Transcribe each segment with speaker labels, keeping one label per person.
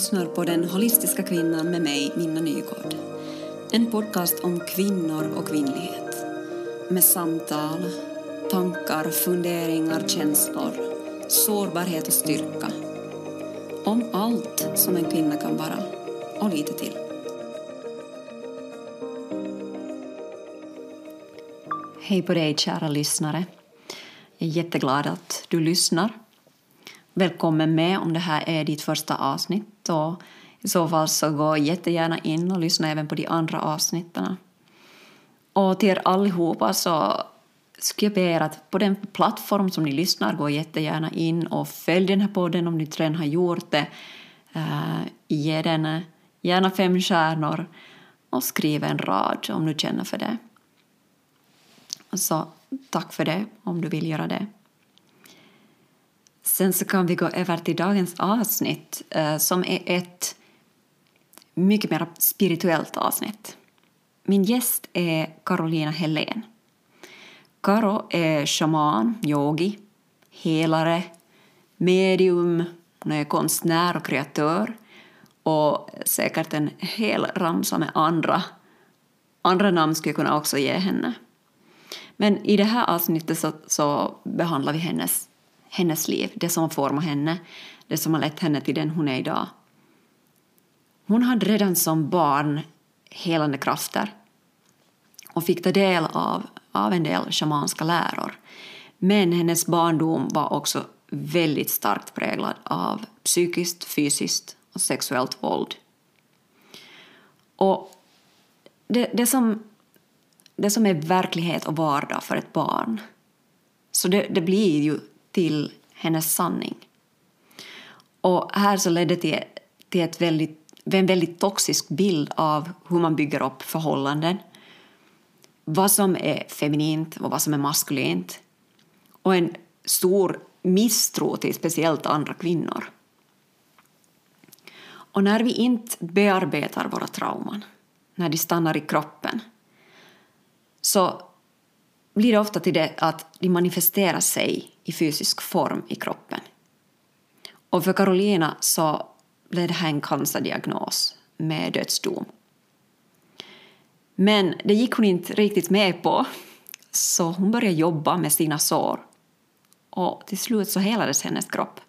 Speaker 1: lyssnar på Den holistiska kvinnan med mig, Minna Nygård. En podcast om kvinnor och kvinnlighet. Med samtal, tankar, funderingar, känslor, sårbarhet och styrka. Om allt som en kvinna kan vara, och lite till. Hej på dig, kära lyssnare. Jag är jätteglad att du lyssnar. Välkommen med om det här är ditt första avsnitt så I så fall så gå jättegärna in och lyssna även på de andra avsnitten. Och till er allihopa så skulle jag be er att på den plattform som ni lyssnar, gå jättegärna in och följ den här podden om ni inte redan har gjort det. Uh, ge den eh, gärna fem stjärnor och skriv en rad om du känner för det. Så tack för det om du vill göra det. Sen så kan vi gå över till dagens avsnitt eh, som är ett mycket mer spirituellt avsnitt. Min gäst är Carolina Hellén. Karo är shaman, yogi, helare, medium, hon är konstnär och kreatör och säkert en hel ramsa med andra, andra namn skulle jag kunna också ge henne. Men i det här avsnittet så, så behandlar vi hennes hennes liv, det som har format henne, det som har lett henne till den hon är idag. Hon hade redan som barn helande krafter och fick ta del av, av en del shamanska läror. Men hennes barndom var också väldigt starkt präglad av psykiskt, fysiskt och sexuellt våld. Och det, det, som, det som är verklighet och vardag för ett barn, så det, det blir ju till hennes sanning. Och här så ledde det till, till ett väldigt, en väldigt toxisk bild av hur man bygger upp förhållanden. Vad som är feminint och vad som är maskulint. Och en stor misstro till speciellt andra kvinnor. Och när vi inte bearbetar våra trauman, när de stannar i kroppen, så blir det ofta till det att de manifesterar sig i fysisk form i kroppen. Och för Carolina så blev det här en cancerdiagnos med dödsdom. Men det gick hon inte riktigt med på, så hon började jobba med sina sår. Och till slut så helades hennes kropp.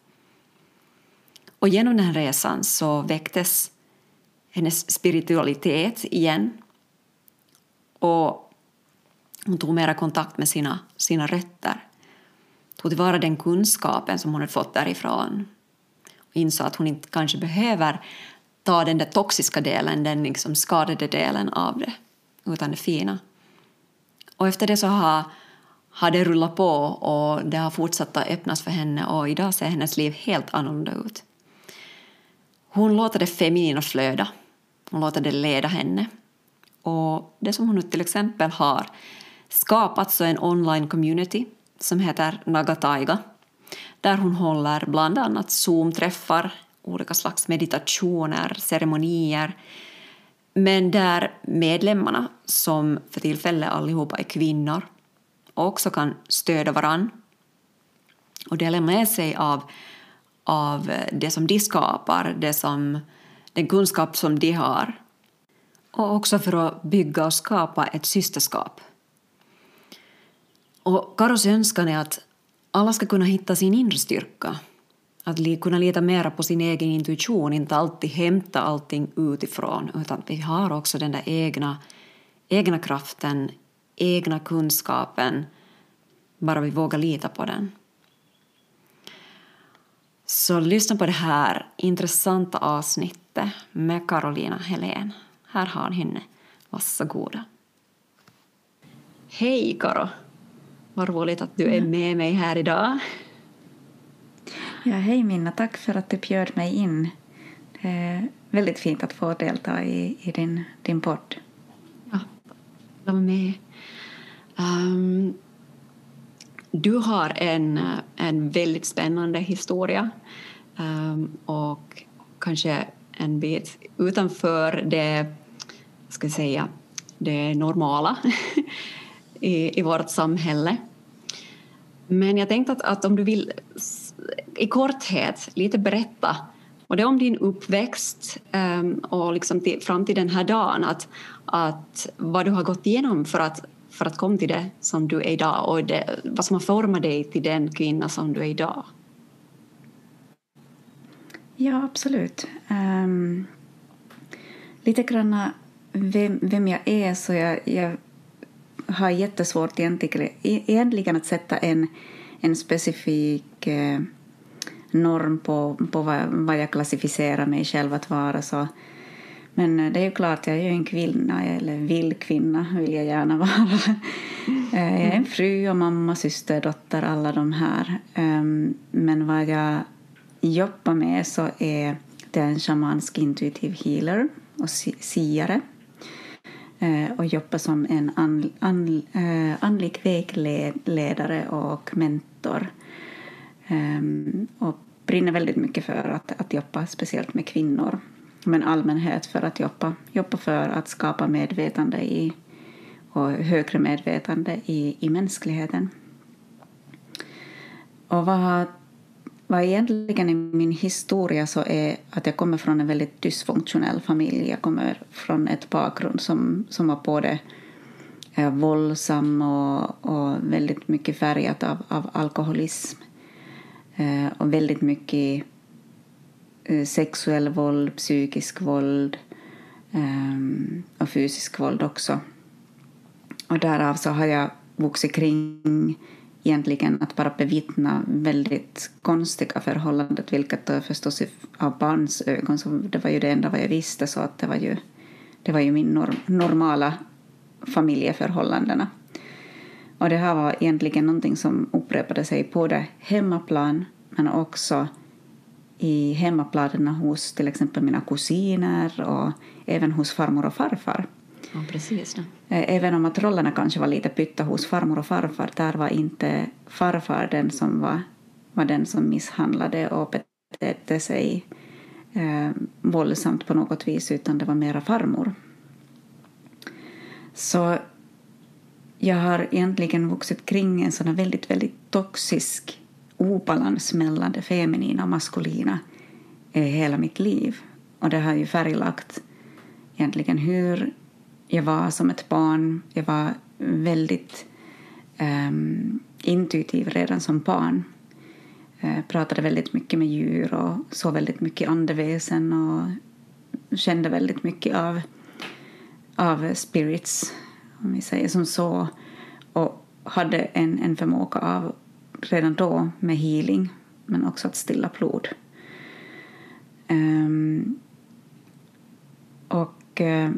Speaker 1: Och genom den här resan så väcktes hennes spiritualitet igen. Och hon tog mera kontakt med sina, sina rötter tog tillvara den kunskapen som hon hade fått därifrån och insåg att hon inte kanske behöver ta den där toxiska delen, den liksom skadade delen av det, utan det fina. Och efter det så har, har det rullat på och det har fortsatt att öppnas för henne och idag ser hennes liv helt annorlunda ut. Hon låter det feminina flöda, hon låter det leda henne. Och det som hon nu till exempel har skapat så en online community som heter Nagataiga där hon håller bland annat Zoom-träffar, olika slags meditationer, ceremonier men där medlemmarna, som för tillfället allihopa är kvinnor, också kan stödja varann och dela med sig av, av det som de skapar, det som, den kunskap som de har. Och också för att bygga och skapa ett systerskap och Karos önskan är att alla ska kunna hitta sin inre styrka. Att kunna lita mera på sin egen intuition, inte alltid hämta allting utifrån utan att vi har också den där egna, egna kraften, egna kunskapen, bara vi vågar lita på den. Så lyssna på det här intressanta avsnittet med Carolina Helén. Här har ni henne. Varsågoda. Hej Karo! Vad roligt att du är mm. med mig här idag.
Speaker 2: Ja, hej Minna, tack för att du bjöd mig in. Det är väldigt fint att få delta i, i din, din podd.
Speaker 1: Ja, jag med. Um, du har en, en väldigt spännande historia um, och kanske en bit utanför det, ska jag säga, det normala i, i vårt samhälle. Men jag tänkte att, att om du vill i korthet lite berätta Och det är om din uppväxt um, och liksom till, fram till den här dagen, att, att vad du har gått igenom för att, för att komma till det som du är idag och det, vad som har format dig till den kvinna som du är idag.
Speaker 2: Ja, absolut. Um, lite grann vem, vem jag är så jag, jag har jättesvårt egentligen, e-, egentligen att sätta en, en specifik eh, norm på, på vad, vad jag klassificerar mig själv att vara. Så. Men eh, det är ju klart, jag är ju en kvinna, eller vill kvinna vill jag gärna vara. Eh, jag är en fru och mamma, syster, dotter, alla de här. Ehm, men vad jag jobbar med så är det en shamansk intuitiv healer och siare Eh, och jobbar som en an, an, eh, andlig vägledare och mentor. Um, och brinner väldigt mycket för att, att jobba speciellt med kvinnor men allmänhet för att jobba, jobba för att skapa medvetande i, och högre medvetande i, i mänskligheten. Och vad vad egentligen i min historia så är att jag kommer från en väldigt dysfunktionell familj. Jag kommer från ett bakgrund som, som var både eh, våldsam och, och väldigt mycket färgat av, av alkoholism eh, och väldigt mycket eh, sexuell våld, psykisk våld eh, och fysisk våld också. Och därav så har jag vuxit kring egentligen att bara bevittna väldigt konstiga förhållanden, vilket då förstås av barns ögon så det var ju det enda vad jag visste så att det var ju, det var ju min norm, normala familjeförhållandena. Och det här var egentligen någonting som upprepade sig både hemmaplan men också i hemmaplanerna hos till exempel mina kusiner och även hos farmor och farfar.
Speaker 1: Ja, precis. Ja.
Speaker 2: Eh, även om att rollerna kanske var lite pytta hos farmor och farfar, där var inte farfar den som var, var den som misshandlade och betedde sig eh, våldsamt på något vis, utan det var mera farmor. Så jag har egentligen vuxit kring en sån väldigt, väldigt toxisk obalans mellan det feminina och maskulina eh, hela mitt liv. Och det har ju färglagt egentligen hur jag var som ett barn. Jag var väldigt um, intuitiv redan som barn. Jag pratade väldigt mycket med djur och såg väldigt mycket andeväsen och kände väldigt mycket av, av spirits, om vi säger som så. Och hade en, en förmåga av, redan då med healing, men också att stilla blod. Um, och uh,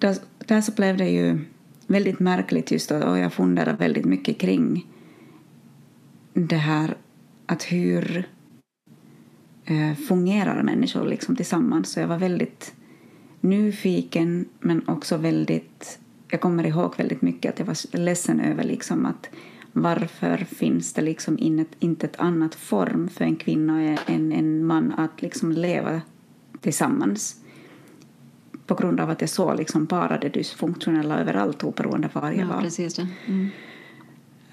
Speaker 2: där, där så blev det ju väldigt märkligt just och jag funderade väldigt mycket kring det här att hur eh, fungerar människor liksom tillsammans. Så jag var väldigt nyfiken men också väldigt... Jag kommer ihåg väldigt mycket att jag var ledsen över liksom att varför finns det liksom inte ett annat form för en kvinna och en, en man att liksom leva tillsammans på grund av att jag såg liksom bara det dysfunktionella överallt oberoende var jag
Speaker 1: ja,
Speaker 2: var.
Speaker 1: Precis det. Mm.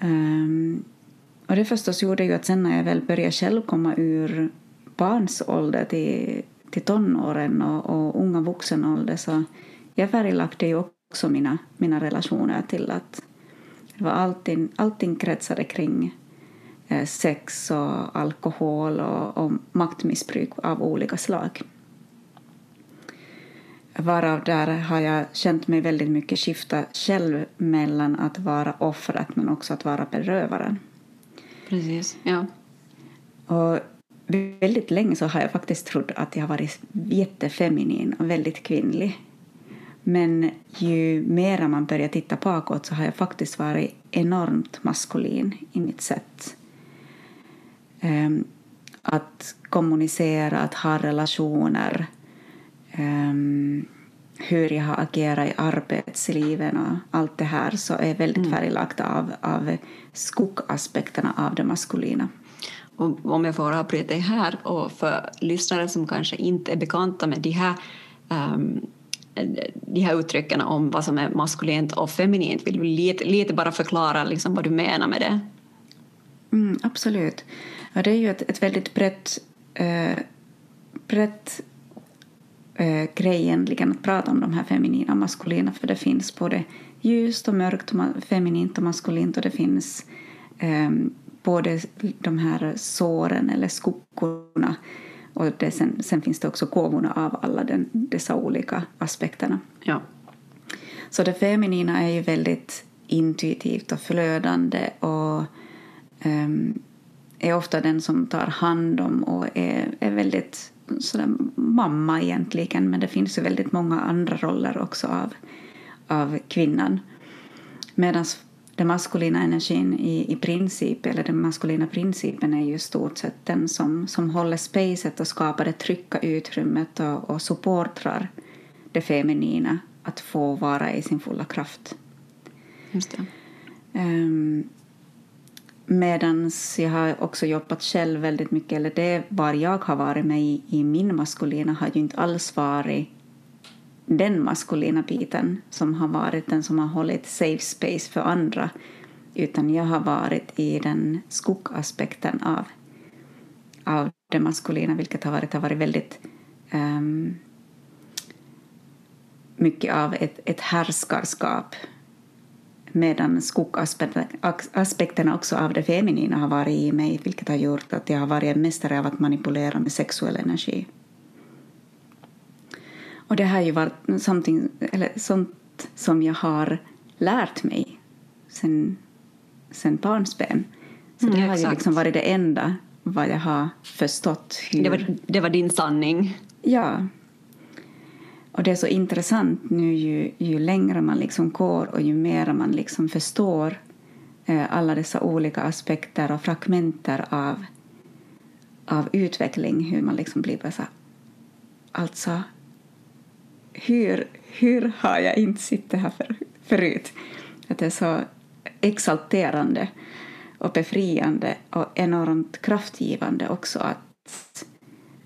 Speaker 2: Um, och det förstås gjorde ju att sen när jag väl började själv komma ur barns ålder till, till tonåren och, och unga vuxen ålder så jag färglagde ju också mina, mina relationer till att det var allting, allting kretsade kring eh, sex och alkohol och, och maktmissbruk av olika slag. Varav där har jag känt mig väldigt mycket skifta själv mellan att vara offret men också att vara berövaren.
Speaker 1: Precis, ja.
Speaker 2: Och väldigt länge så har jag faktiskt trott att jag har varit jättefeminin och väldigt kvinnlig. Men ju mer man börjar titta bakåt så har jag faktiskt varit enormt maskulin i mitt sätt. Um, att kommunicera, att ha relationer, um, hur jag har agerat i arbetslivet och allt det här så är väldigt mm. färglagt av, av skuggaspekterna av det maskulina.
Speaker 1: Och om jag får avbryta dig här och för lyssnare som kanske inte är bekanta med de här um, de här uttrycken om vad som är maskulint och feminint. Vill du lite, lite bara förklara liksom vad du menar med det?
Speaker 2: Mm, absolut. Ja, det är ju ett, ett väldigt brett eh, brett eh, grej egentligen att prata om de här feminina och maskulina för det finns både ljust och mörkt, och feminint och maskulint och det finns eh, både de här såren eller skuggorna och det, sen, sen finns det också gåvorna av alla den, dessa olika aspekterna.
Speaker 1: Ja.
Speaker 2: Så det feminina är ju väldigt intuitivt och flödande och um, är ofta den som tar hand om och är, är väldigt sådär mamma egentligen men det finns ju väldigt många andra roller också av, av kvinnan. Medan den maskulina energin i, i princip, eller den maskulina principen är ju stort sett den som, som håller spacet och skapar det trygga utrymmet och, och supportrar det feminina att få vara i sin fulla kraft.
Speaker 1: Just det.
Speaker 2: Um, Medan jag har också jobbat själv väldigt mycket, eller det var jag har varit med i, i min maskulina har ju inte alls varit den maskulina biten som har varit den som har hållit safe space för andra utan jag har varit i den skuggaspekten av, av det maskulina vilket har varit, har varit väldigt um, mycket av ett, ett härskarskap medan skuggaspekterna också av det feminina har varit i mig vilket har gjort att jag har varit en mästare av att manipulera med sexuell energi. Och det har ju varit eller sånt som jag har lärt mig sen, sen barnsben. Så det mm, har ju liksom varit det enda vad jag har förstått.
Speaker 1: Hur... Det, var, det var din sanning?
Speaker 2: Ja. Och det är så intressant nu ju, ju längre man liksom går och ju mer man liksom förstår eh, alla dessa olika aspekter och fragmenter av, av utveckling, hur man liksom blir bara så alltså hur, hur har jag inte suttit här för, förut? Att det är så exalterande och befriande och enormt kraftgivande också att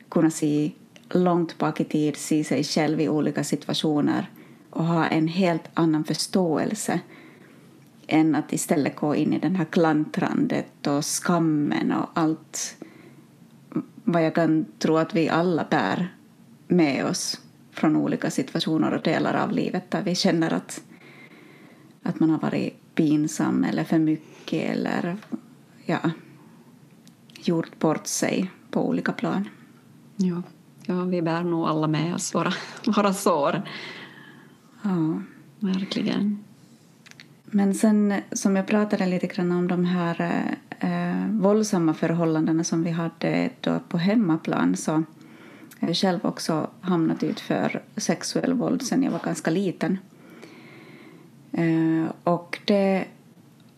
Speaker 2: kunna se långt bak i tid, se sig själv i olika situationer och ha en helt annan förståelse än att istället gå in i den här klantrandet och skammen och allt vad jag kan tro att vi alla bär med oss från olika situationer och delar av livet där vi känner att, att man har varit pinsam eller för mycket eller ja, gjort bort sig på olika plan.
Speaker 1: Ja, ja vi bär nog alla med oss våra, våra sår.
Speaker 2: Ja.
Speaker 1: Verkligen.
Speaker 2: Men sen som jag pratade lite grann om de här eh, våldsamma förhållandena som vi hade då på hemmaplan så jag har själv också hamnat ut för sexuell våld sen jag var ganska liten. Eh, och det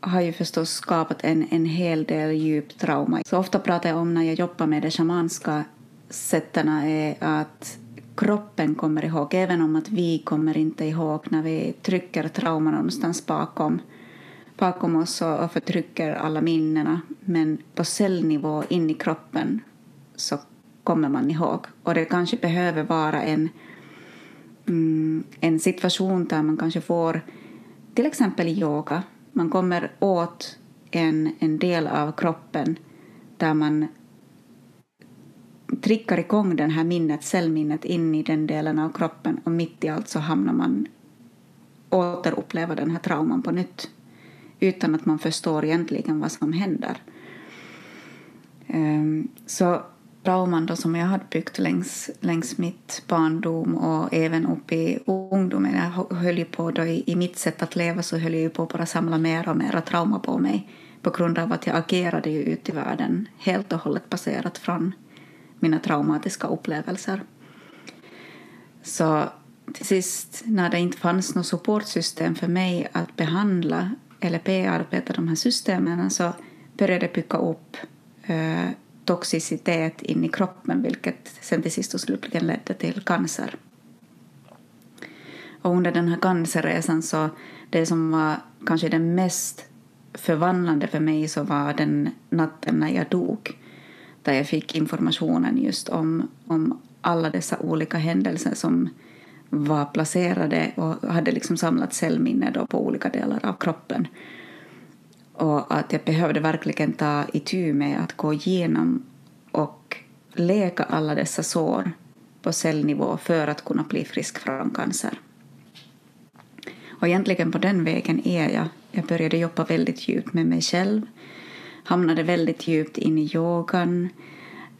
Speaker 2: har ju förstås skapat en, en hel del djupt trauma. Så ofta pratar jag om när jag jobbar med de shamanska sätten är att kroppen kommer ihåg, även om att vi kommer inte ihåg när vi trycker trauma någonstans bakom, bakom oss och förtrycker alla minnena. Men på cellnivå in i kroppen så kommer man ihåg. Och det kanske behöver vara en, mm, en situation där man kanske får till exempel yoga. Man kommer åt en, en del av kroppen där man trickar igång den här minnet, cellminnet in i den delen av kroppen och mitt i allt så hamnar man återuppleva den här trauman på nytt utan att man förstår egentligen vad som händer. Um, så trauman då som jag hade byggt längs, längs mitt barndom och även upp i ungdomen. Jag höll ju på då i, i mitt sätt att leva så höll jag ju på att bara samla mer och mer trauma på mig på grund av att jag agerade ju ut i världen helt och hållet baserat från mina traumatiska upplevelser. Så till sist, när det inte fanns något supportsystem för mig att behandla eller bearbeta de här systemen så började det bygga upp eh, toxicitet in i kroppen vilket sen till sist och slutligen ledde till cancer. Och under den här cancerresan så det som var kanske det mest förvandlande för mig så var den natten när jag dog där jag fick informationen just om, om alla dessa olika händelser som var placerade och hade liksom samlat cellminne då på olika delar av kroppen. Och att jag behövde verkligen ta itu med att gå igenom och läka alla dessa sår på cellnivå för att kunna bli frisk från cancer. Och egentligen på den vägen är jag. Jag började jobba väldigt djupt med mig själv, hamnade väldigt djupt in i yogan,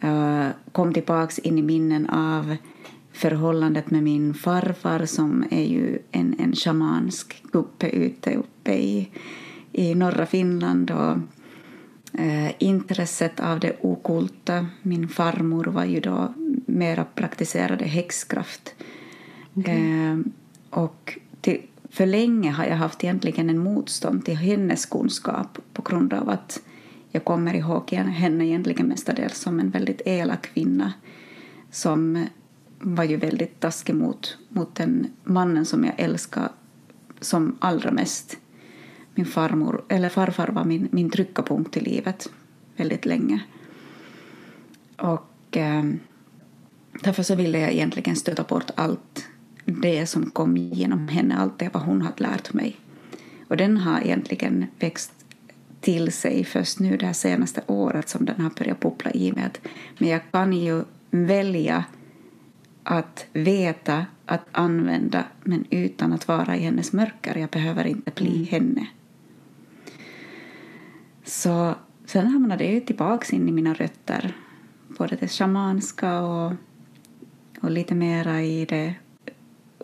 Speaker 2: eh, kom tillbaks in i minnen av förhållandet med min farfar som är ju en, en shamansk gubbe ute uppe i, i norra Finland och eh, intresset av det okulta. Min farmor var ju då mera praktiserade häxkraft. Okay. Eh, och till, för länge har jag haft egentligen en motstånd till hennes kunskap på grund av att jag kommer ihåg henne egentligen mestadels som en väldigt elak kvinna som var ju väldigt taskig mot, mot den mannen som jag älskade som allra mest. Min farmor, eller farfar var min, min tryckapunkt i livet väldigt länge. Och eh, därför så ville jag egentligen stöta bort allt det som kom genom henne, allt det vad hon hade lärt mig. Och den har egentligen växt till sig först nu det här senaste året som den har börjat bubbla i mig. Men jag kan ju välja att veta, att använda, men utan att vara i hennes mörker. Jag behöver inte bli mm. henne. Så sen hamnade jag tillbaka in i mina rötter, både det shamanska och, och lite mera i det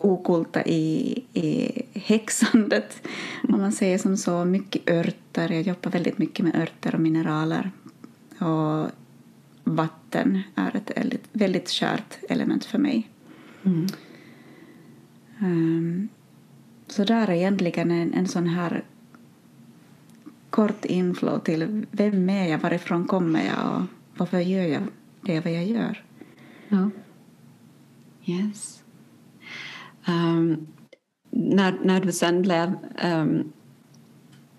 Speaker 2: okulta i, i häxandet, om man säger som så. Mycket örter. Jag jobbar väldigt mycket med örter och mineraler. Och vatten är ett väldigt, väldigt kärt element för mig. Mm. Um, så där är egentligen en, en sån här kort inflow till vem är jag, varifrån kommer jag och varför gör jag det vad jag gör.
Speaker 1: Ja. Yes. Um, när, när du sen blev um,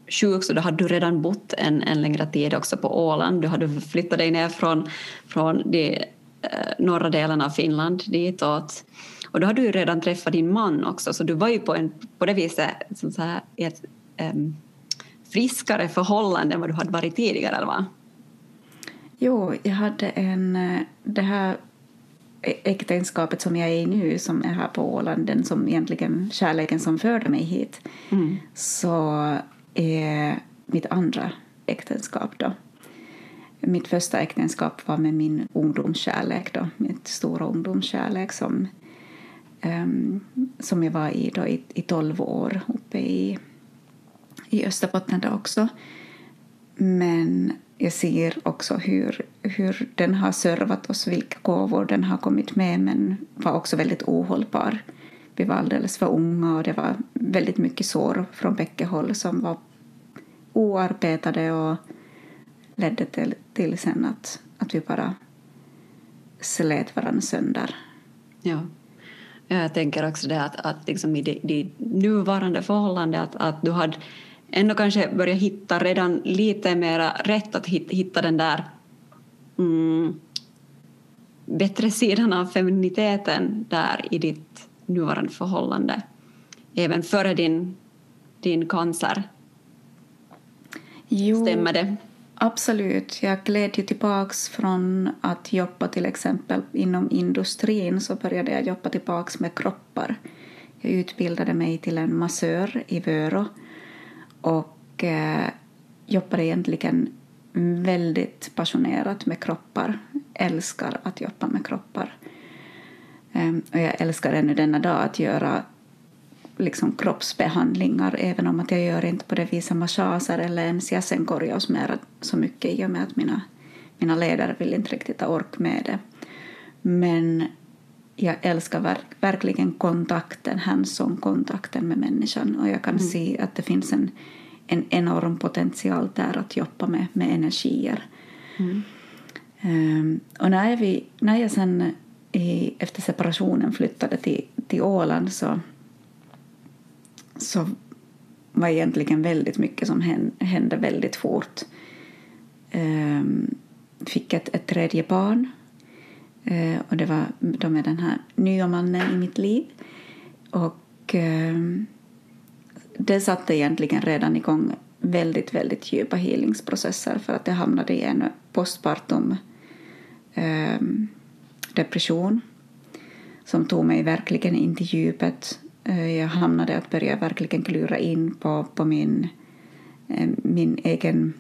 Speaker 1: sjuk så då hade du redan bott en, en längre tid också på Åland. Du hade flyttat dig ner från, från de eh, norra delen av Finland ditåt. Och då hade du redan träffat din man också så du var ju på, en, på det viset så här, i ett um, friskare förhållande än vad du hade varit tidigare, eller va?
Speaker 2: Jo, jag hade en... Eh, det här äktenskapet som jag är i nu, som är här på Åland, den som egentligen kärleken som förde mig hit, mm. så är mitt andra äktenskap då. Mitt första äktenskap var med min ungdomskärlek då, mitt stora ungdomskärlek som, um, som jag var i då i, i 12 år uppe i, i Österbotten då också. Men jag ser också hur, hur den har servat oss, vilka gåvor den har kommit med men var också väldigt ohållbar. Vi var alldeles för unga och det var väldigt mycket sår från bägge håll som var oarbetade och ledde till, till sen att, att vi bara slet varandra sönder.
Speaker 1: Ja. Jag tänker också det att, att liksom i det, nuvarande förhållande att, att du hade ändå kanske börja hitta redan lite mera rätt att hitta den där mm, bättre sidan av femininiteten där i ditt nuvarande förhållande även före din, din cancer.
Speaker 2: Jo,
Speaker 1: Stämmer det?
Speaker 2: Absolut. Jag gled ju tillbaka från att jobba till exempel inom industrin så började jag jobba tillbaka med kroppar. Jag utbildade mig till en massör i Vörå och eh, jobbar egentligen väldigt passionerat med kroppar. Älskar att jobba med kroppar. Um, och jag älskar ännu denna dag att göra liksom kroppsbehandlingar även om att jag gör inte på det viset massager eller ens jäsenkorjaus mer så mycket i och med att mina, mina ledare vill inte riktigt ha ork med det. Men jag älskar verk, verkligen kontakten, hands-on-kontakten med människan och jag kan mm. se att det finns en, en enorm potential där att jobba med, med energier. Mm. Um, och när, vi, när jag sen i, efter separationen flyttade till, till Åland så, så var egentligen väldigt mycket som hände väldigt fort. Um, fick ett, ett tredje barn Eh, och det var då med den här nya mannen i mitt liv. Och eh, det satte egentligen redan igång väldigt, väldigt djupa healingsprocesser för att jag hamnade i en postpartum eh, depression som tog mig verkligen in till djupet. Eh, jag hamnade att börja verkligen klura in på, på min, eh, min egen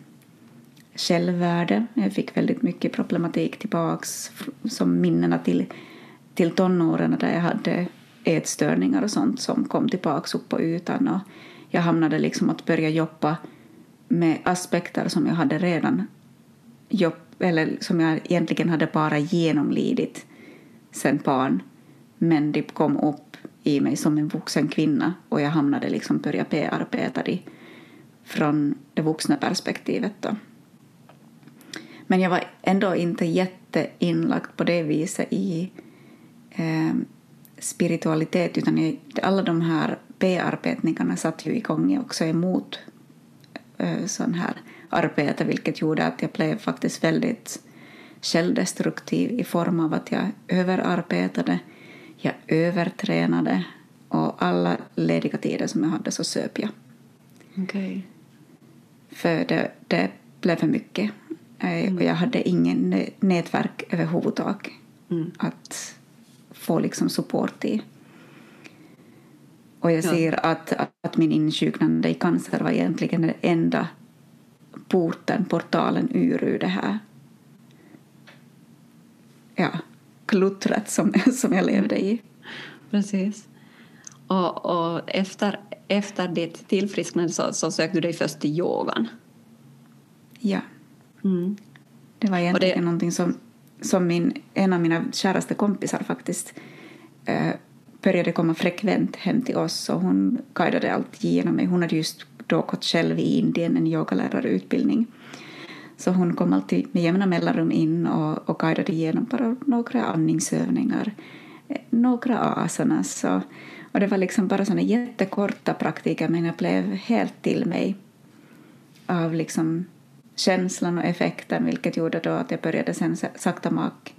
Speaker 2: självvärde. Jag fick väldigt mycket problematik tillbaks som minnena till, till tonåren där jag hade ätstörningar och sånt som kom tillbaks upp på ytan. Och jag hamnade liksom att börja jobba med aspekter som jag hade redan jobb, eller som jag egentligen hade bara genomlidit sen barn. Men det kom upp i mig som en vuxen kvinna och jag hamnade liksom börja bearbeta det från det vuxna perspektivet. Då. Men jag var ändå inte jätteinlagd på det viset i eh, spiritualitet utan jag, alla de här bearbetningarna satt ju igång också emot eh, sån här arbete vilket gjorde att jag blev faktiskt väldigt självdestruktiv i form av att jag överarbetade, jag övertränade och alla lediga tider som jag hade så söp jag.
Speaker 1: Okay.
Speaker 2: För det, det blev för mycket. Mm. Och jag hade ingen nätverk överhuvudtaget mm. att få liksom support i. Och jag ser ja. att, att min insjuknande i cancer var egentligen den enda porten, portalen ur, ur det här ja, kluttret som, som jag levde i.
Speaker 1: Precis. Och, och efter, efter ditt tillfrisknande så, så sökte du dig först till yogan.
Speaker 2: Ja. Mm. Det var egentligen det... någonting som, som min, en av mina käraste kompisar faktiskt eh, började komma frekvent hem till oss och hon guidade allt genom mig. Hon hade just då gått själv i Indien en yogalärarutbildning. Så hon kom alltid med jämna mellanrum in och, och guidade igenom bara några andningsövningar, eh, några asanas. Och, och det var liksom bara såna jättekorta praktiker men jag blev helt till mig av liksom känslan och effekten vilket gjorde då att jag började sen sakta mak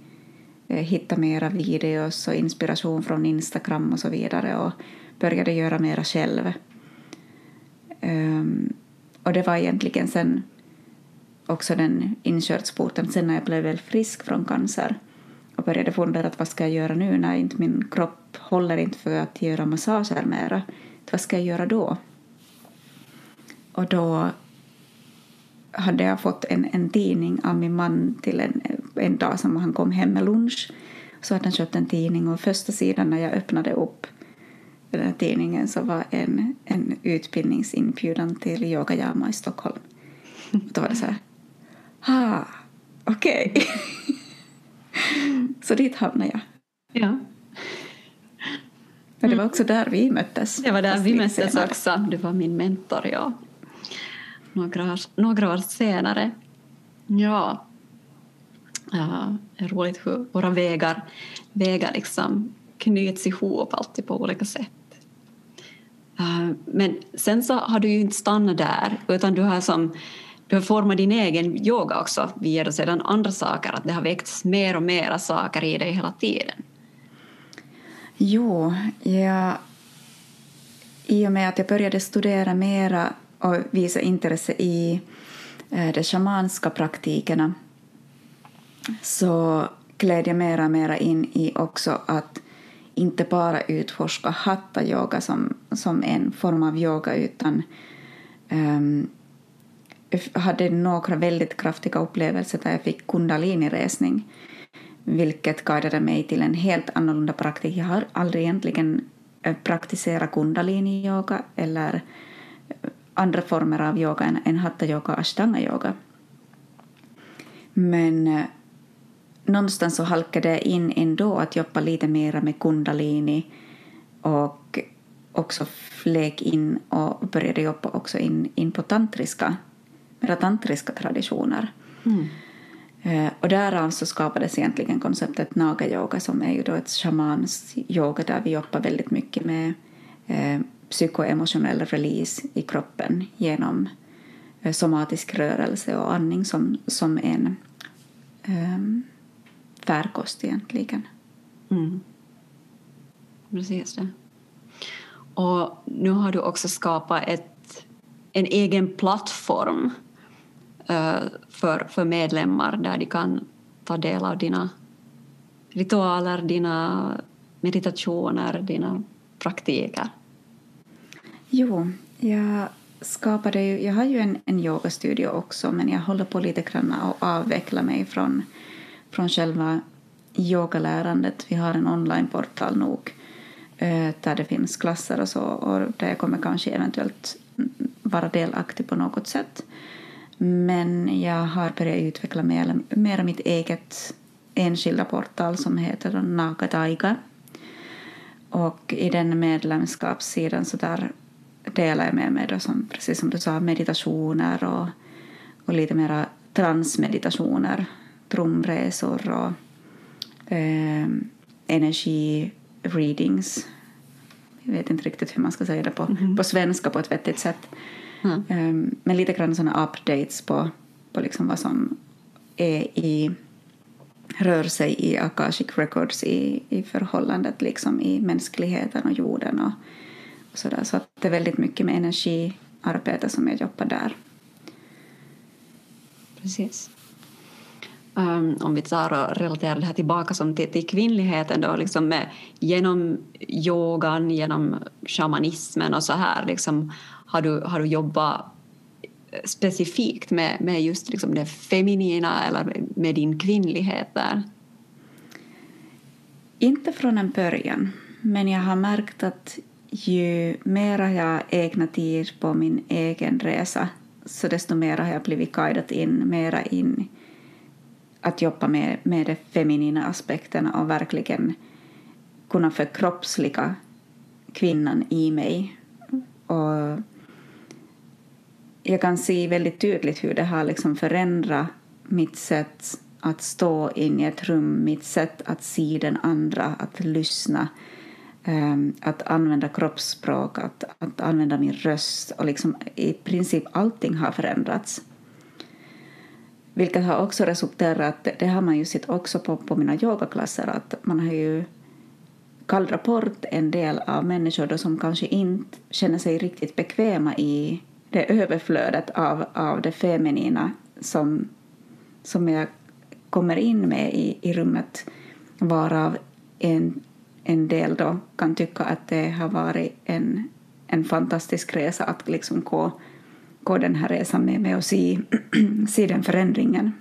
Speaker 2: eh, hitta mera videos och inspiration från Instagram och så vidare och började göra mera själv. Um, och det var egentligen sen också den inkörsporten sen när jag blev väl frisk från cancer och började fundera att vad ska jag göra nu när inte min kropp håller inte för att göra massager mera. Vad ska jag göra då? Och då hade jag fått en, en tidning av min man till en, en dag som han kom hem med lunch. Så hade han köpt en tidning och första sidan när jag öppnade upp den här tidningen så var en, en utbildningsinbjudan till Yogayama i Stockholm. Och då var det så här, ah, okej. Okay. så dit hamnade jag.
Speaker 1: Ja.
Speaker 2: Och det var också där vi möttes.
Speaker 1: Det var där vi möttes senare. också. Du var min mentor, ja några, några år senare. Ja, ja det är roligt hur våra vägar, vägar liksom knyts ihop alltid på olika sätt. Men sen så har du ju inte stannat där utan du har, som, du har format din egen yoga också via sedan andra saker, att det har väckts mer och mer saker i dig hela tiden.
Speaker 2: Jo, jag, i och med att jag började studera mera och visa intresse i eh, de shamanska praktikerna så gled jag mera och mera in i också att inte bara utforska hatta-yoga som, som en form av yoga utan um, hade några väldigt kraftiga upplevelser där jag fick kundaliniresning vilket guidade mig till en helt annorlunda praktik. Jag har aldrig egentligen eh, praktiserat kundalini-yoga eller andra former av yoga än, än hatta-yoga och ashtanga-yoga. Men eh, någonstans så halkade jag in ändå att jobba lite mer med kundalini och också flög in och började jobba också in, in på tantriska, mera tantriska traditioner. Mm. Eh, och därav så skapades egentligen konceptet naga-yoga som är ju då ett shamans yoga där vi jobbar väldigt mycket med eh, psykoemotionell release i kroppen genom eh, somatisk rörelse och andning som, som en um, färkost egentligen.
Speaker 1: Mm. Precis det. Och nu har du också skapat ett, en egen plattform uh, för, för medlemmar där de kan ta del av dina ritualer, dina meditationer, dina praktiker?
Speaker 2: Jo, jag skapade ju, jag har ju en, en yogastudio också men jag håller på lite grann att avveckla mig från, från själva yogalärandet. Vi har en onlineportal nog eh, där det finns klasser och så och där jag kommer kanske eventuellt vara delaktig på något sätt. Men jag har börjat utveckla mer, mer mitt eget enskilda portal som heter Nagataiga. Och i den medlemskapssidan så där delar jag med mig då som, precis som du sa, meditationer och, och lite mera transmeditationer, trumresor och eh, energi-readings. Jag vet inte riktigt hur man ska säga det på, mm. på svenska på ett vettigt sätt. Mm. Um, men lite grann sådana updates på, på liksom vad som är i, rör sig i Akashic Records i, i förhållandet liksom i mänskligheten och jorden och, och sådär. Så att det är väldigt mycket med energiarbete som jag jobbar där.
Speaker 1: Precis. Um, om vi tar och relaterar det här tillbaka som till, till kvinnligheten då, liksom med, genom yogan, genom shamanismen och så här, liksom, har, du, har du jobbat specifikt med, med just liksom det feminina eller med din kvinnlighet där?
Speaker 2: Inte från en början, men jag har märkt att ju mer jag ägnat tid på min egen resa så desto mer har jag blivit guidad in, mera in att jobba med, med de feminina aspekterna och verkligen kunna förkroppsliga kvinnan i mig. Och jag kan se väldigt tydligt hur det har liksom förändrat mitt sätt att stå in i ett rum, mitt sätt att se den andra, att lyssna, Ehm, att använda kroppsspråk, att, att använda min röst och liksom i princip allting har förändrats. Vilket har också resulterat, det har man ju sett också på, på mina yogaklasser, att man har ju gallrat bort en del av människor då som kanske inte känner sig riktigt bekväma i det överflödet av, av det feminina som, som jag kommer in med i, i rummet varav en, en del då kan tycka att det har varit en, en fantastisk resa att liksom gå gå den här resan med mig och se, se den förändringen.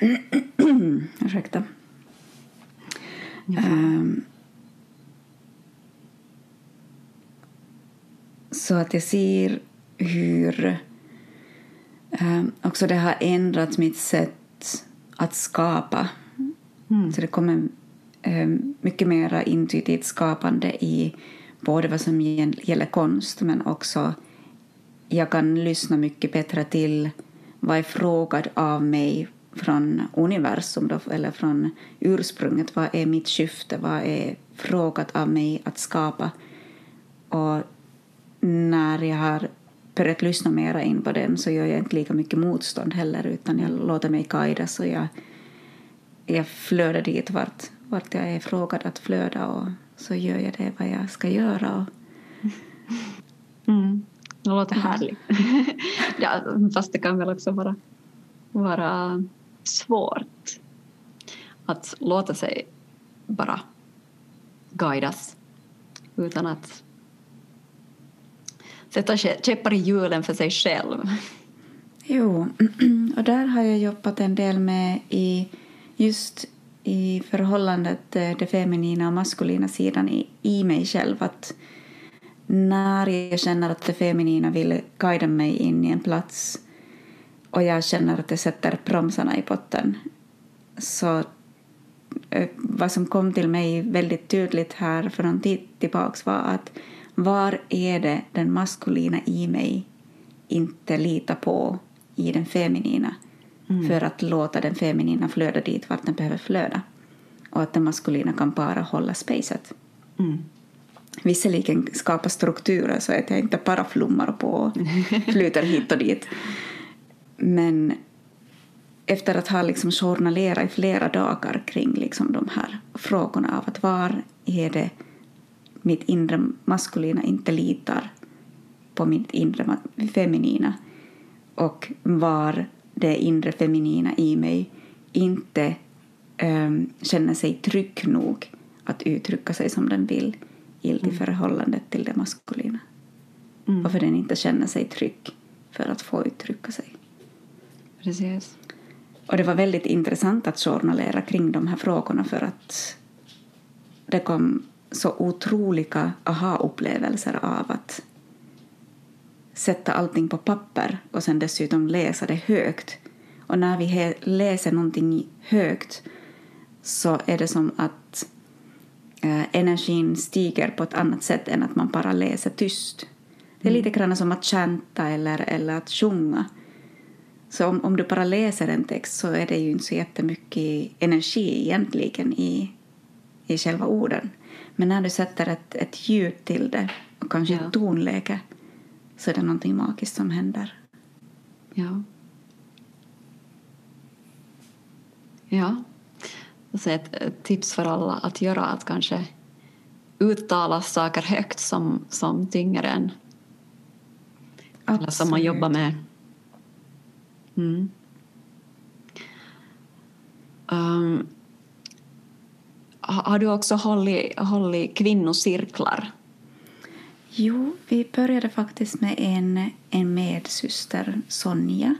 Speaker 2: Ursäkta. Um, så att jag ser hur um, också det har ändrat mitt sätt att skapa. Mm. Så det kommer um, Eh, mycket mer intuitivt skapande i både vad som gäller konst men också jag kan lyssna mycket bättre till vad är frågad av mig från universum då, eller från ursprunget. Vad är mitt syfte? Vad är frågat av mig att skapa? Och när jag har börjat lyssna mera in på den så gör jag inte lika mycket motstånd heller utan jag låter mig guidas och jag, jag flödar dit vart, vart jag är frågad att flöda och så gör jag det vad jag ska göra.
Speaker 1: Mm. Det låter härligt. ja, fast det kan väl också vara, vara svårt att låta sig bara guidas utan att sätta käppar i hjulen för sig själv.
Speaker 2: Jo, och där har jag jobbat en del med i just i förhållandet eh, det feminina och maskulina sidan i, i mig själv. Att när jag känner att det feminina vill guida mig in i en plats och jag känner att det sätter bromsarna i botten så eh, vad som kom till mig väldigt tydligt här för någon tid tillbaka var att var är det den maskulina i mig inte litar på i den feminina mm. för att låta den feminina flöda dit vart den behöver flöda och att den maskulina kan bara hålla spacet. Mm visserligen skapa strukturer så att jag inte bara flummar på och flyter hit och dit. Men efter att ha liksom journalerat i flera dagar kring liksom de här frågorna av att var är det mitt inre maskulina inte litar på mitt inre feminina och var det inre feminina i mig inte um, känner sig trygg nog att uttrycka sig som den vill i mm. förhållandet till det maskulina. Mm. Varför den inte känner sig trygg för att få uttrycka sig.
Speaker 1: Precis.
Speaker 2: Och det var väldigt intressant att journalera kring de här frågorna för att det kom så otroliga aha-upplevelser av att sätta allting på papper och sen dessutom läsa det högt. Och när vi läser någonting högt så är det som att eh, energin stiger på ett annat sätt än att man bara läser tyst. Det är lite mm. grann som att chanta eller, eller att sjunga. Så om, om du bara läser en text så är det ju inte så jättemycket energi egentligen i, i själva orden. Men när du sätter ett, ett ljud till det och kanske ja. ett tonläge så är det någonting magiskt som händer.
Speaker 1: Ja. Ja. Så ett tips för alla att göra att kanske uttala saker högt som, som tynger en. Eller som man jobbar med. Mm. Um, har du också hållit, hållit kvinnocirklar?
Speaker 2: Jo, vi började faktiskt med en, en medsyster, Sonja.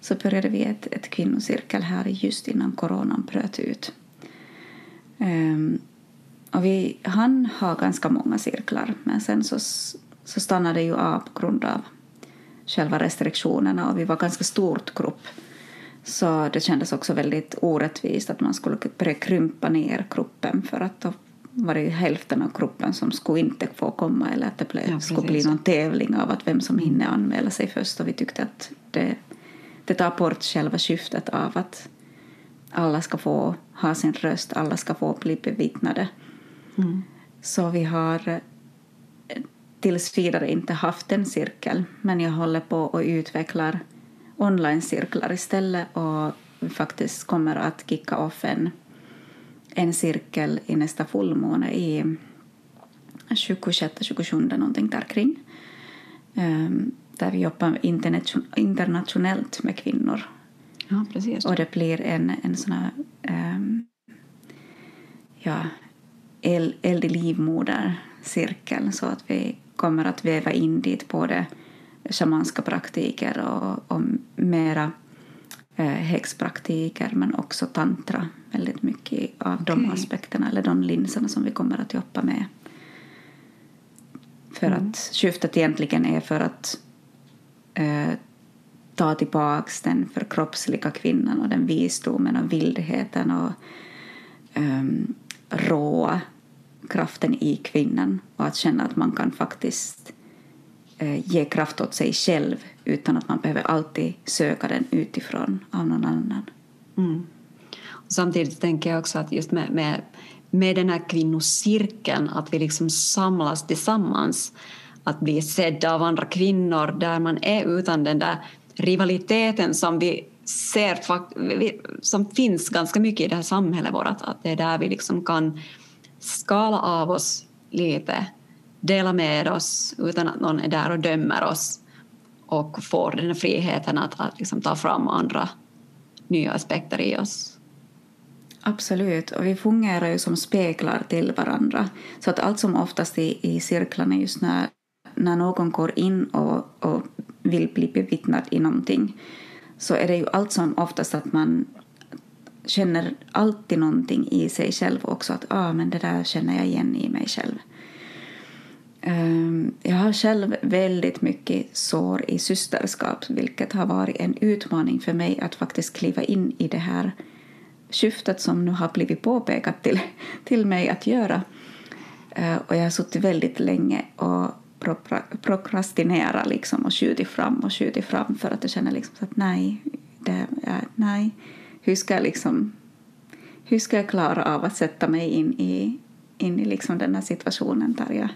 Speaker 2: Så började vi ett, ett kvinnocirkel här just innan coronan bröt ut. Um, och vi han ha ganska många cirklar, men sen så, så stannade det ju av på grund av själva restriktionerna och vi var ganska stort grupp. Så det kändes också väldigt orättvist att man skulle börja krympa ner gruppen för att då var det hälften av gruppen som skulle inte få komma eller att det blev, ja, skulle bli någon tävling av att vem som hinner anmäla sig först och vi tyckte att det, det tar bort själva syftet av att alla ska få ha sin röst, alla ska få bli bevittnade. Mm. Så vi har tills vidare inte haft en cirkel men jag håller på och utvecklar online-cirklar istället och faktiskt kommer att kicka off en, en cirkel i nästa fullmåne i 26-27 någonting där kring. Um, där vi jobbar internationellt med kvinnor.
Speaker 1: Ja, precis.
Speaker 2: Och det blir en, en sån här um, ja, eld, i livmoder-cirkel så att vi kommer att väva in dit både shamanska praktiker och, och mera häxpraktiker men också tantra. Väldigt mycket av okay. de aspekterna eller de linserna som vi kommer att jobba med. För mm. att syftet egentligen är för att eh, ta tillbaka den förkroppsliga kvinnan och den visdomen och vildheten och um, råa kraften i kvinnan och att känna att man kan faktiskt eh, ge kraft åt sig själv utan att man behöver alltid söka den utifrån av någon annan.
Speaker 1: Mm. samtidigt tänker jag också att just med, med, med den här kvinnocirkeln, att vi liksom samlas tillsammans, att bli sedda av andra kvinnor där man är utan den där rivaliteten som vi ser som finns ganska mycket i det här samhället vårt, att det är där vi liksom kan skala av oss lite, dela med oss utan att någon är där och dömer oss och får den här friheten att, att liksom ta fram andra nya aspekter i oss.
Speaker 2: Absolut, och vi fungerar ju som speglar till varandra. Så att allt som oftast i, i cirklarna just när, när någon går in och, och vill bli bevittnad i någonting så är det ju allt som oftast att man känner alltid någonting i sig själv också. Att ah, men det där känner jag igen i mig själv. Ehm, jag har själv väldigt mycket sår i systerskap vilket har varit en utmaning för mig att faktiskt kliva in i det här syftet som nu har blivit påpekat till, till mig att göra. Ehm, och jag har suttit väldigt länge och prokrastinerat liksom och skjutit fram och skjutit fram för att jag känner liksom att nej, det, nej hur ska jag, liksom, hur ska jag klara av att sätta mig in i, in i liksom den här situationen där jag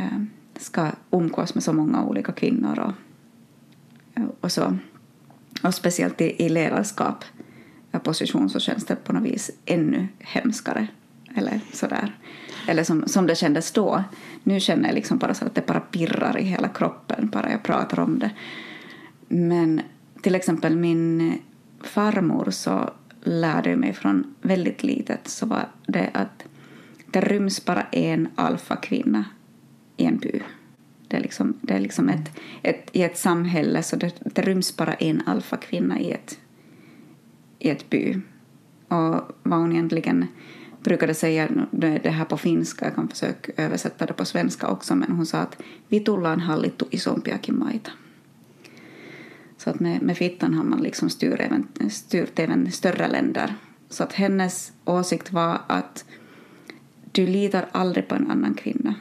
Speaker 2: Eh, ska umgås med så många olika kvinnor och, och så. Och speciellt i, i ledarskap eh, position så känns det på något vis ännu hemskare. Eller sådär. Eller som, som det kändes då. Nu känner jag liksom bara så att det bara pirrar i hela kroppen bara jag pratar om det. Men till exempel min farmor så lärde mig från väldigt litet så var det att det ryms bara en alfakvinna i en by. Det är liksom, det är liksom ett, ett, i ett samhälle så det, det ryms bara en alfakvinna i ett, i ett by. Och vad hon egentligen brukade säga det här på finska, jag kan försöka översätta det på svenska också, men hon sa att vi tullaan hallittu isompiakin maita. Så att med, med fittan har man liksom styrt även, styrt även större länder. Så att hennes åsikt var att du litar aldrig på en annan kvinna.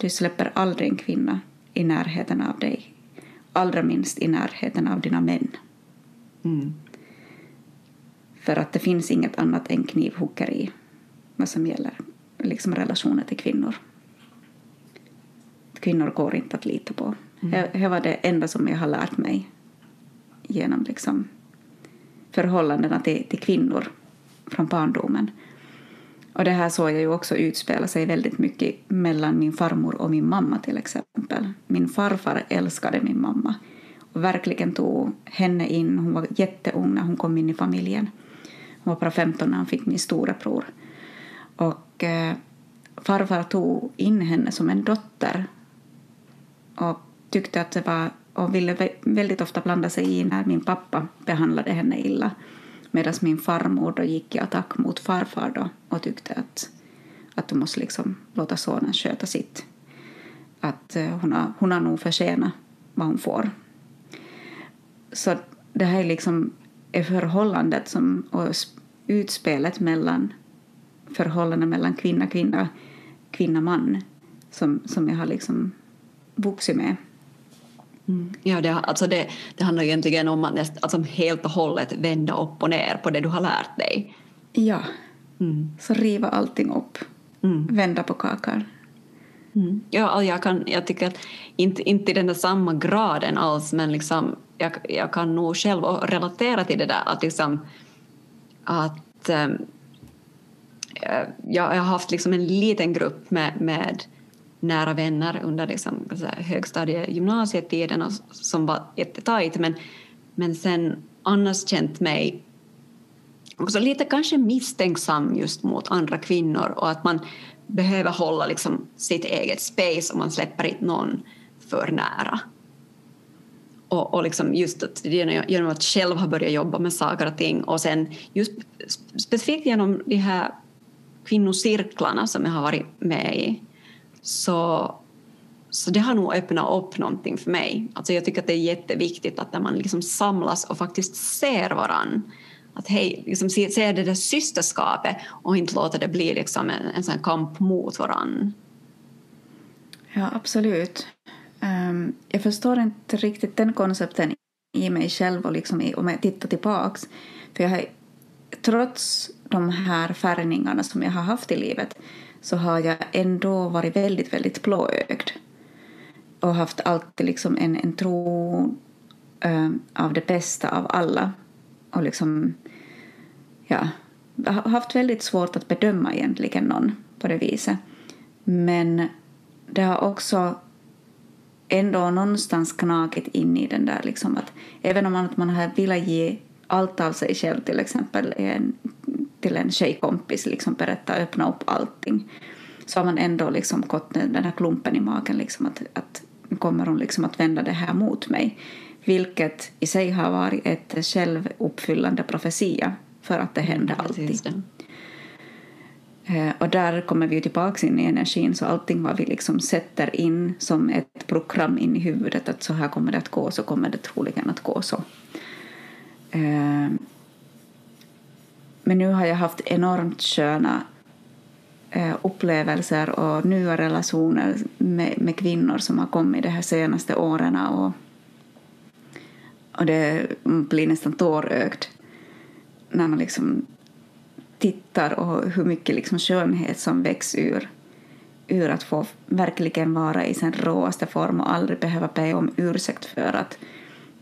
Speaker 2: Du släpper aldrig en kvinna i närheten av dig. Allra minst i närheten av dina män. Mm. För att det finns inget annat än knivhuggeri vad som gäller liksom relationer till kvinnor. Kvinnor går inte att lita på. Mm. Det, var det enda som jag har lärt mig genom liksom förhållandena till, till kvinnor från barndomen. Och det här såg jag ju också utspela sig väldigt mycket mellan min farmor och min mamma till exempel. Min farfar älskade min mamma och verkligen tog henne in. Hon var jätteung när hon kom in i familjen. Hon var bara 15 när han fick min storebror. Och eh, farfar tog in henne som en dotter och tyckte att det var och ville väldigt ofta blanda sig i när min pappa behandlade henne illa. Medan min farmor då gick i attack mot farfar då och tyckte att, att du måste liksom låta sonen sköta sitt. Att eh, hon, har, hon har nog förtjänat vad hon får. Så det här är liksom är förhållandet som, och utspelet mellan förhållandet mellan kvinna, kvinna, kvinna, man som, som jag har liksom vuxit med.
Speaker 1: Mm. Ja, det, alltså det, det handlar egentligen om att alltså helt och hållet vända upp och ner på det du har lärt dig.
Speaker 2: Ja, mm. så riva allting upp, mm. vända på kakan.
Speaker 1: Mm. Ja, jag, kan, jag tycker att inte, inte i den där samma graden alls men liksom, jag, jag kan nog själv relatera till det där att, liksom, att ähm, jag, har haft liksom en liten grupp med, med nära vänner under liksom, högstadie gymnasietiden och, som var jättetajt men, men sen annars känt mig också lite kanske misstänksam just mot andra kvinnor och att man behöver hålla liksom sitt eget space och man släpper inte någon för nära. Och, och liksom just att, genom att själv ha börjat jobba med saker och ting och sen just specifikt genom de här kvinnocirklarna som jag har varit med i så, så det har nog öppnat upp någonting för mig. Alltså jag tycker att det är jätteviktigt att man liksom samlas och faktiskt ser varann att hej, liksom se, det där systerskapet och inte låta det bli liksom en, en sån kamp mot varann.
Speaker 2: Ja, absolut. Um, jag förstår inte riktigt den koncepten i mig själv och liksom i, om jag tittar tillbaks. För jag har, trots de här färgningarna som jag har haft i livet så har jag ändå varit väldigt, väldigt blåögd och haft alltid liksom en, en tro äh, av det bästa av alla och liksom ja, har haft väldigt svårt att bedöma egentligen någon på det viset. Men det har också ändå någonstans knakit in i den där liksom att även om man, att man har velat ge allt av sig själv till exempel en, till en tjejkompis, liksom berätta, öppna upp allting så har man ändå liksom gått den här klumpen i magen liksom att, att kommer hon liksom att vända det här mot mig vilket i sig har varit ett självuppfyllande profetia för att det händer mm, alltid. Eh, och där kommer vi tillbaka in i energin, så allting vad vi liksom sätter in som ett program in i huvudet, att så här kommer det att gå, så kommer det troligen att gå så. Men nu har jag haft enormt sköna eh, upplevelser och nya relationer med, med kvinnor som har kommit de här senaste åren och, och det blir nästan tårögd när man liksom tittar och hur mycket liksom skönhet som väcks ur, ur att få verkligen vara i sin råaste form och aldrig behöva be om ursäkt för att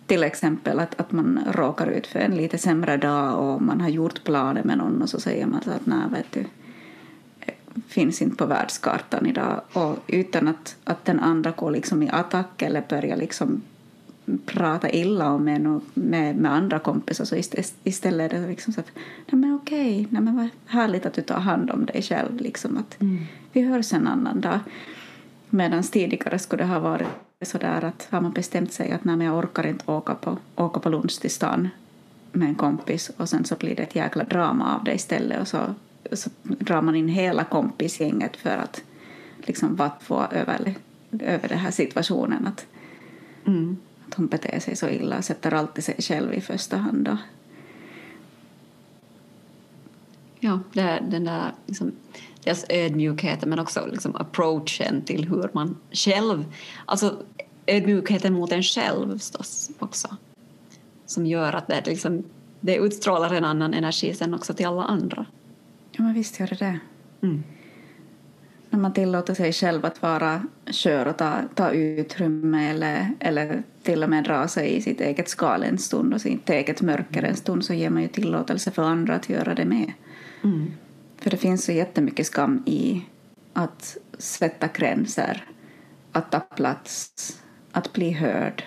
Speaker 2: till exempel att, att man råkar ut för en lite sämre dag och man har gjort planer med någon och så säger man så att nej vet du finns inte på världskartan idag och utan att, att den andra går liksom i attack eller börjar liksom prata illa om en och med, med andra kompisar så istället är det liksom så att nej men okej, nej men vad härligt att du tar hand om dig själv liksom att mm. vi hörs en annan dag. Medan tidigare skulle det ha varit så där att har man bestämt sig att nej jag orkar inte åka på, åka på lunch till stan med en kompis och sen så blir det ett jäkla drama av det istället och så, så drar man in hela kompisgänget för att liksom vatt få över, över den här situationen att, mm. att hon beter sig så illa och sätter alltid sig själv i första hand. Då.
Speaker 1: Ja, det, den där liksom, dels ödmjukheten men också liksom approachen till hur man själv, alltså ödmjukheten mot en själv förstås också som gör att det, liksom, det utstrålar en annan energi sen också till alla andra.
Speaker 2: Ja, men visst gör det det. Mm. När man tillåter sig själv att vara skör och ta, ta utrymme eller, eller till och med dra sig i sitt eget skal en stund och sitt eget mörker en stund så ger man ju tillåtelse för andra att göra det med. Mm. För det finns så jättemycket skam i att sätta gränser, att ta plats, att bli hörd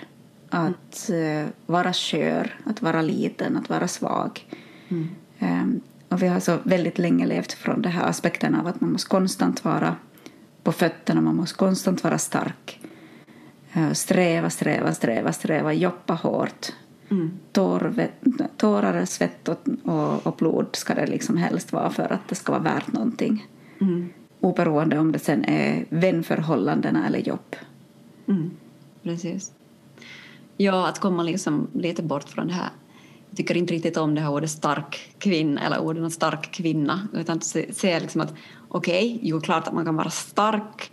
Speaker 2: att uh, vara skör, att vara liten, att vara svag. Mm. Um, och vi har så väldigt länge levt från den här aspekten av att man måste konstant vara på fötterna, man måste konstant vara stark. Uh, sträva, sträva, sträva, sträva, jobba hårt. Mm. Tår, tårar, svett och, och, och, blod ska det liksom helst vara för att det ska vara värt någonting. Mm. Oberoende om det sen är vänförhållandena eller jobb.
Speaker 1: Mm. Precis. Ja, att komma liksom lite bort från det här. Jag tycker inte riktigt om det här ordet stark kvinna eller orden stark kvinna utan se, se liksom att okej, okay, jo klart att man kan vara stark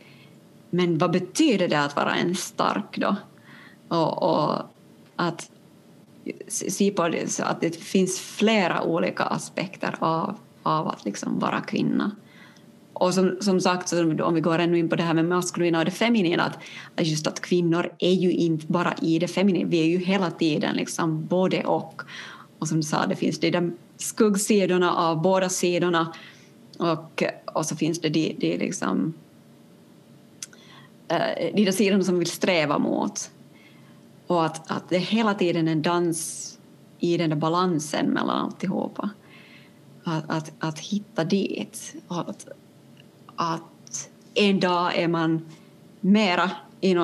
Speaker 1: men vad betyder det att vara en stark då? Och, och att se på det så att det finns flera olika aspekter av, av att liksom vara kvinna. Och som, som sagt, om vi går ännu in på det här med maskulina och det feminina, att, just att kvinnor är ju inte bara i det feminina, vi är ju hela tiden liksom både och. Och som du sa, det finns de där skuggsidorna av båda sidorna och, och så finns det de, de, liksom, eh, de där sidorna som vill sträva mot. Och att, att det är hela tiden en dans i den där balansen mellan alltihopa. Att, att, att hitta dit. Att, att en dag är man mera i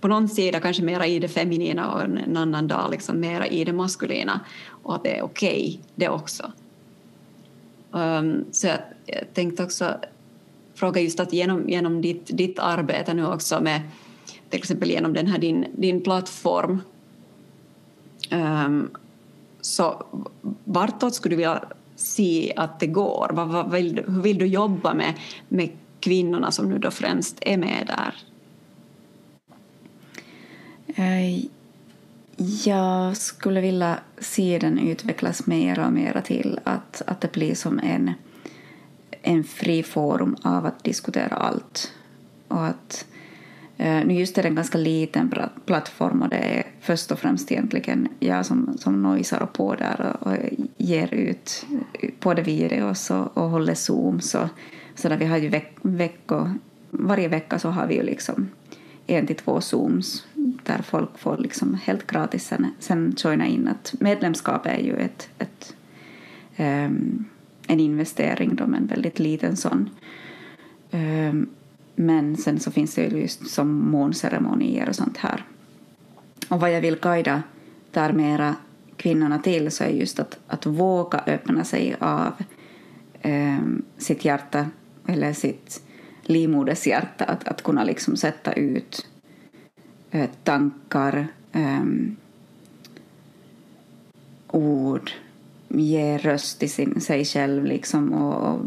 Speaker 1: på någon sida kanske mera i det feminina och en annan dag liksom mera i det maskulina och att det är okej okay, det också. Um, så jag, jag tänkte också fråga just att genom, genom ditt, ditt arbete nu också med till exempel genom den här din, din plattform um, så vartåt skulle du vilja se att det går? Vad, vad vill, hur vill du jobba med, med kvinnorna som nu då främst är med där?
Speaker 2: Eh, jag skulle vilja se den utvecklas mer och mer till att, att det blir som en, en fri forum av att diskutera allt. Och att Eh, nu just är det en ganska liten plattform och det är först och främst egentligen jag som, som nojsar på där och, och ger ut både videos och, och håller Zoom. Så, så där vi har ju veck, veckor, varje vecka så har vi ju liksom en till två Zooms där folk får liksom helt gratis sen, sen joina in. Att medlemskap är ju ett, ett um, en investering, då, men väldigt liten sån. Um, men sen så finns det ju just som månceremonier och sånt här. Och vad jag vill guida där mera kvinnorna till så är just att, att våga öppna sig av eh, sitt hjärta eller sitt livmodershjärta. Att, att kunna liksom sätta ut eh, tankar, eh, ord, ge röst till sin, sig själv liksom och, och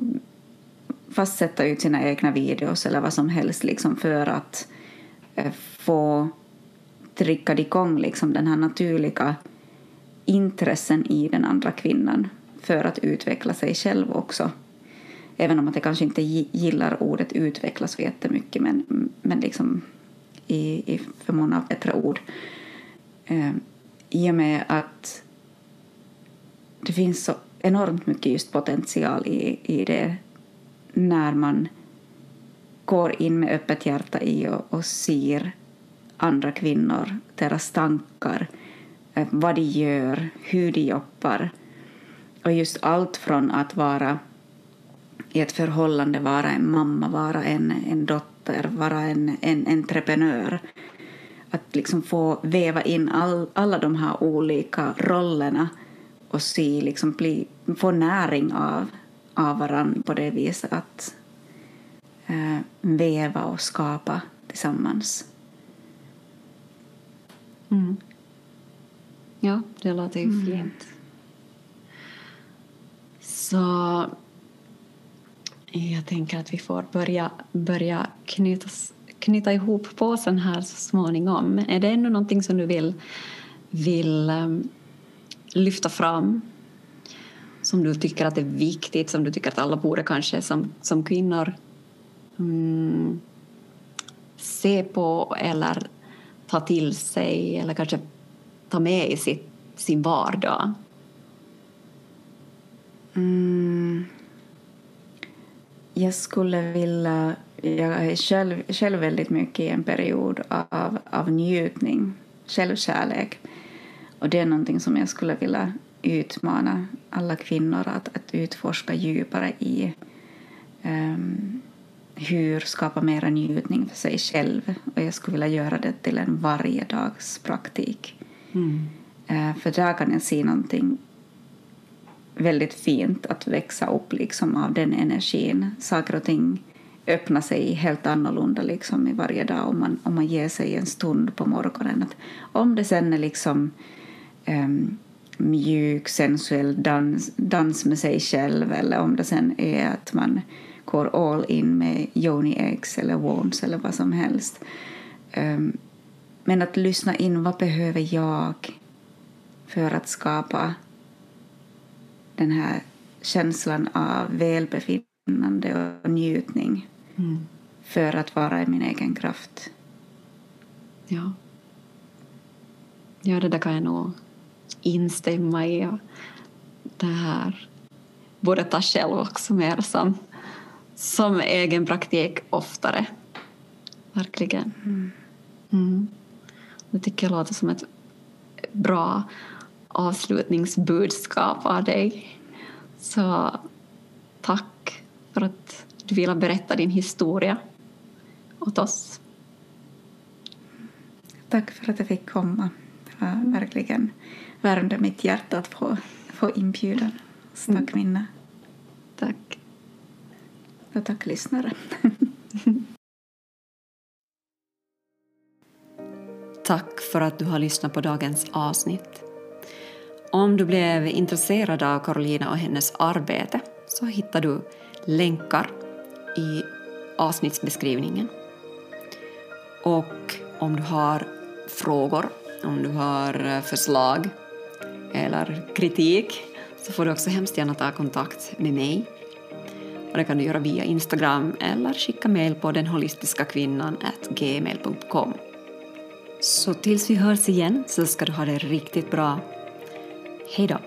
Speaker 2: fast sätta ut sina egna videos eller vad som helst liksom för att eh, få trigga igång liksom den här naturliga intressen i den andra kvinnan för att utveckla sig själv också. Även om att jag kanske inte gillar ordet utveckla så jättemycket men, men liksom i, i förmån av bättre ord. Eh, I och med att det finns så enormt mycket just potential i, i det när man går in med öppet hjärta i och, och ser andra kvinnor, deras tankar, eh, vad de gör, hur de jobbar. Och just allt från att vara i ett förhållande, vara en mamma, vara en, en dotter, vara en, en entreprenör. Att liksom få väva in all, alla de här olika rollerna och se, liksom bli, få näring av, av varandra på det viset att eh, väva och skapa tillsammans.
Speaker 1: Mm. Ja, det låter ju mm. fint. Så jag tänker att vi får börja, börja knyta, knyta ihop påsen här så småningom. Är det ännu någonting som du vill, vill um, lyfta fram som du tycker att är viktigt, som du tycker att alla borde kanske som, som kvinnor mm, se på eller ta till sig eller kanske ta med i sitt, sin vardag?
Speaker 2: Mm. Jag skulle vilja... Jag är själv, själv väldigt mycket i en period av, av njutning, självkärlek. Och det är någonting som jag skulle vilja utmana alla kvinnor att, att utforska djupare i. Um, hur skapa mera njutning för sig själv. Och jag skulle vilja göra det till en varje dags praktik. Mm. Uh, för där kan jag se någonting väldigt fint att växa upp liksom av den energin. Saker och ting öppnar sig helt annorlunda liksom i varje dag om man, om man ger sig en stund på morgonen. Att om det sen är liksom um, mjuk, sensuell dans, dans med sig själv eller om det sen är att man går all in med Joni eggs eller Wands eller vad som helst. Um, men att lyssna in vad behöver jag för att skapa den här känslan av välbefinnande och njutning mm. för att vara i min egen kraft.
Speaker 1: Ja. Ja, det där kan jag nog instämma i. Det här borde ta själv också mer som, som egen praktik oftare. Verkligen. Mm. Mm. Det tycker jag låter som ett bra avslutningsbudskap av dig. Så tack för att du ville berätta din historia åt oss.
Speaker 2: Tack för att jag fick komma. Det var verkligen värmde mitt hjärta att få, få inbjudan. Så tack mm. Minna.
Speaker 1: Tack.
Speaker 2: Och tack lyssnare.
Speaker 1: tack för att du har lyssnat på dagens avsnitt. Om du blev intresserad av Carolina och hennes arbete så hittar du länkar i avsnittsbeskrivningen. Och om du har frågor, om du har förslag eller kritik så får du också hemskt gärna ta kontakt med mig. Och det kan du göra via Instagram eller skicka mejl på denholistiskakvinnan.gmail.com. Så tills vi hörs igen så ska du ha det riktigt bra. Hej då!